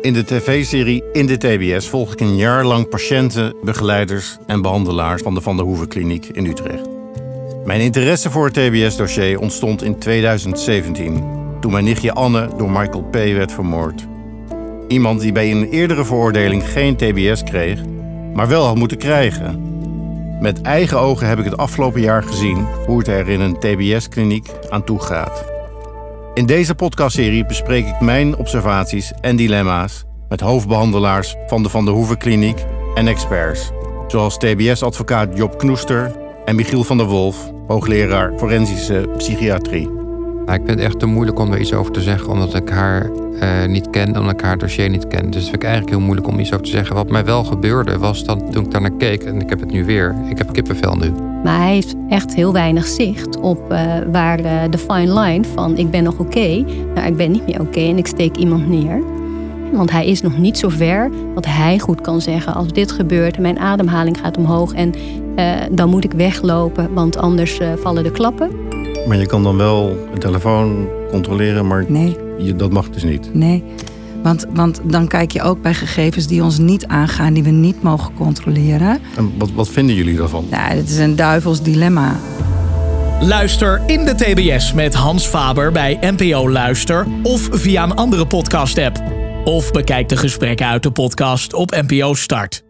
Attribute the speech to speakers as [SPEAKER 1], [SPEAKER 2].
[SPEAKER 1] In de tv-serie In de TBS volg ik een jaar lang patiënten, begeleiders en behandelaars van de Van der Hoeven Kliniek in Utrecht. Mijn interesse voor het TBS-dossier ontstond in 2017, toen mijn nichtje Anne door Michael P. werd vermoord. Iemand die bij een eerdere veroordeling geen TBS kreeg, maar wel had moeten krijgen. Met eigen ogen heb ik het afgelopen jaar gezien hoe het er in een TBS-kliniek aan toe gaat. In deze podcastserie bespreek ik mijn observaties en dilemma's met hoofdbehandelaars van de Van der Hoeven Kliniek en experts, zoals TBS-advocaat Job Knoester en Michiel van der Wolf, hoogleraar forensische psychiatrie.
[SPEAKER 2] ik vind het echt te moeilijk om er iets over te zeggen, omdat ik haar uh, niet ken, omdat ik haar dossier niet ken. Dus het vind ik eigenlijk heel moeilijk om iets over te zeggen. Wat mij wel gebeurde, was dat toen ik daar naar keek, en ik heb het nu weer, ik heb kippenvel nu.
[SPEAKER 3] Maar hij heeft echt heel weinig zicht op uh, waar uh, de fine line van ik ben nog oké, okay, nou ik ben niet meer oké okay en ik steek iemand neer. Want hij is nog niet zo ver dat hij goed kan zeggen: als dit gebeurt, mijn ademhaling gaat omhoog en uh, dan moet ik weglopen, want anders vallen de klappen.
[SPEAKER 1] Maar je kan dan wel een telefoon controleren, maar nee. je, dat mag dus niet.
[SPEAKER 4] Nee, want, want dan kijk je ook bij gegevens die ons niet aangaan, die we niet mogen controleren.
[SPEAKER 1] En wat, wat vinden jullie daarvan?
[SPEAKER 4] Nou, het is een duivels dilemma.
[SPEAKER 5] Luister in de TBS met Hans Faber bij NPO Luister of via een andere podcast-app. Of bekijk de gesprekken uit de podcast op NPO Start.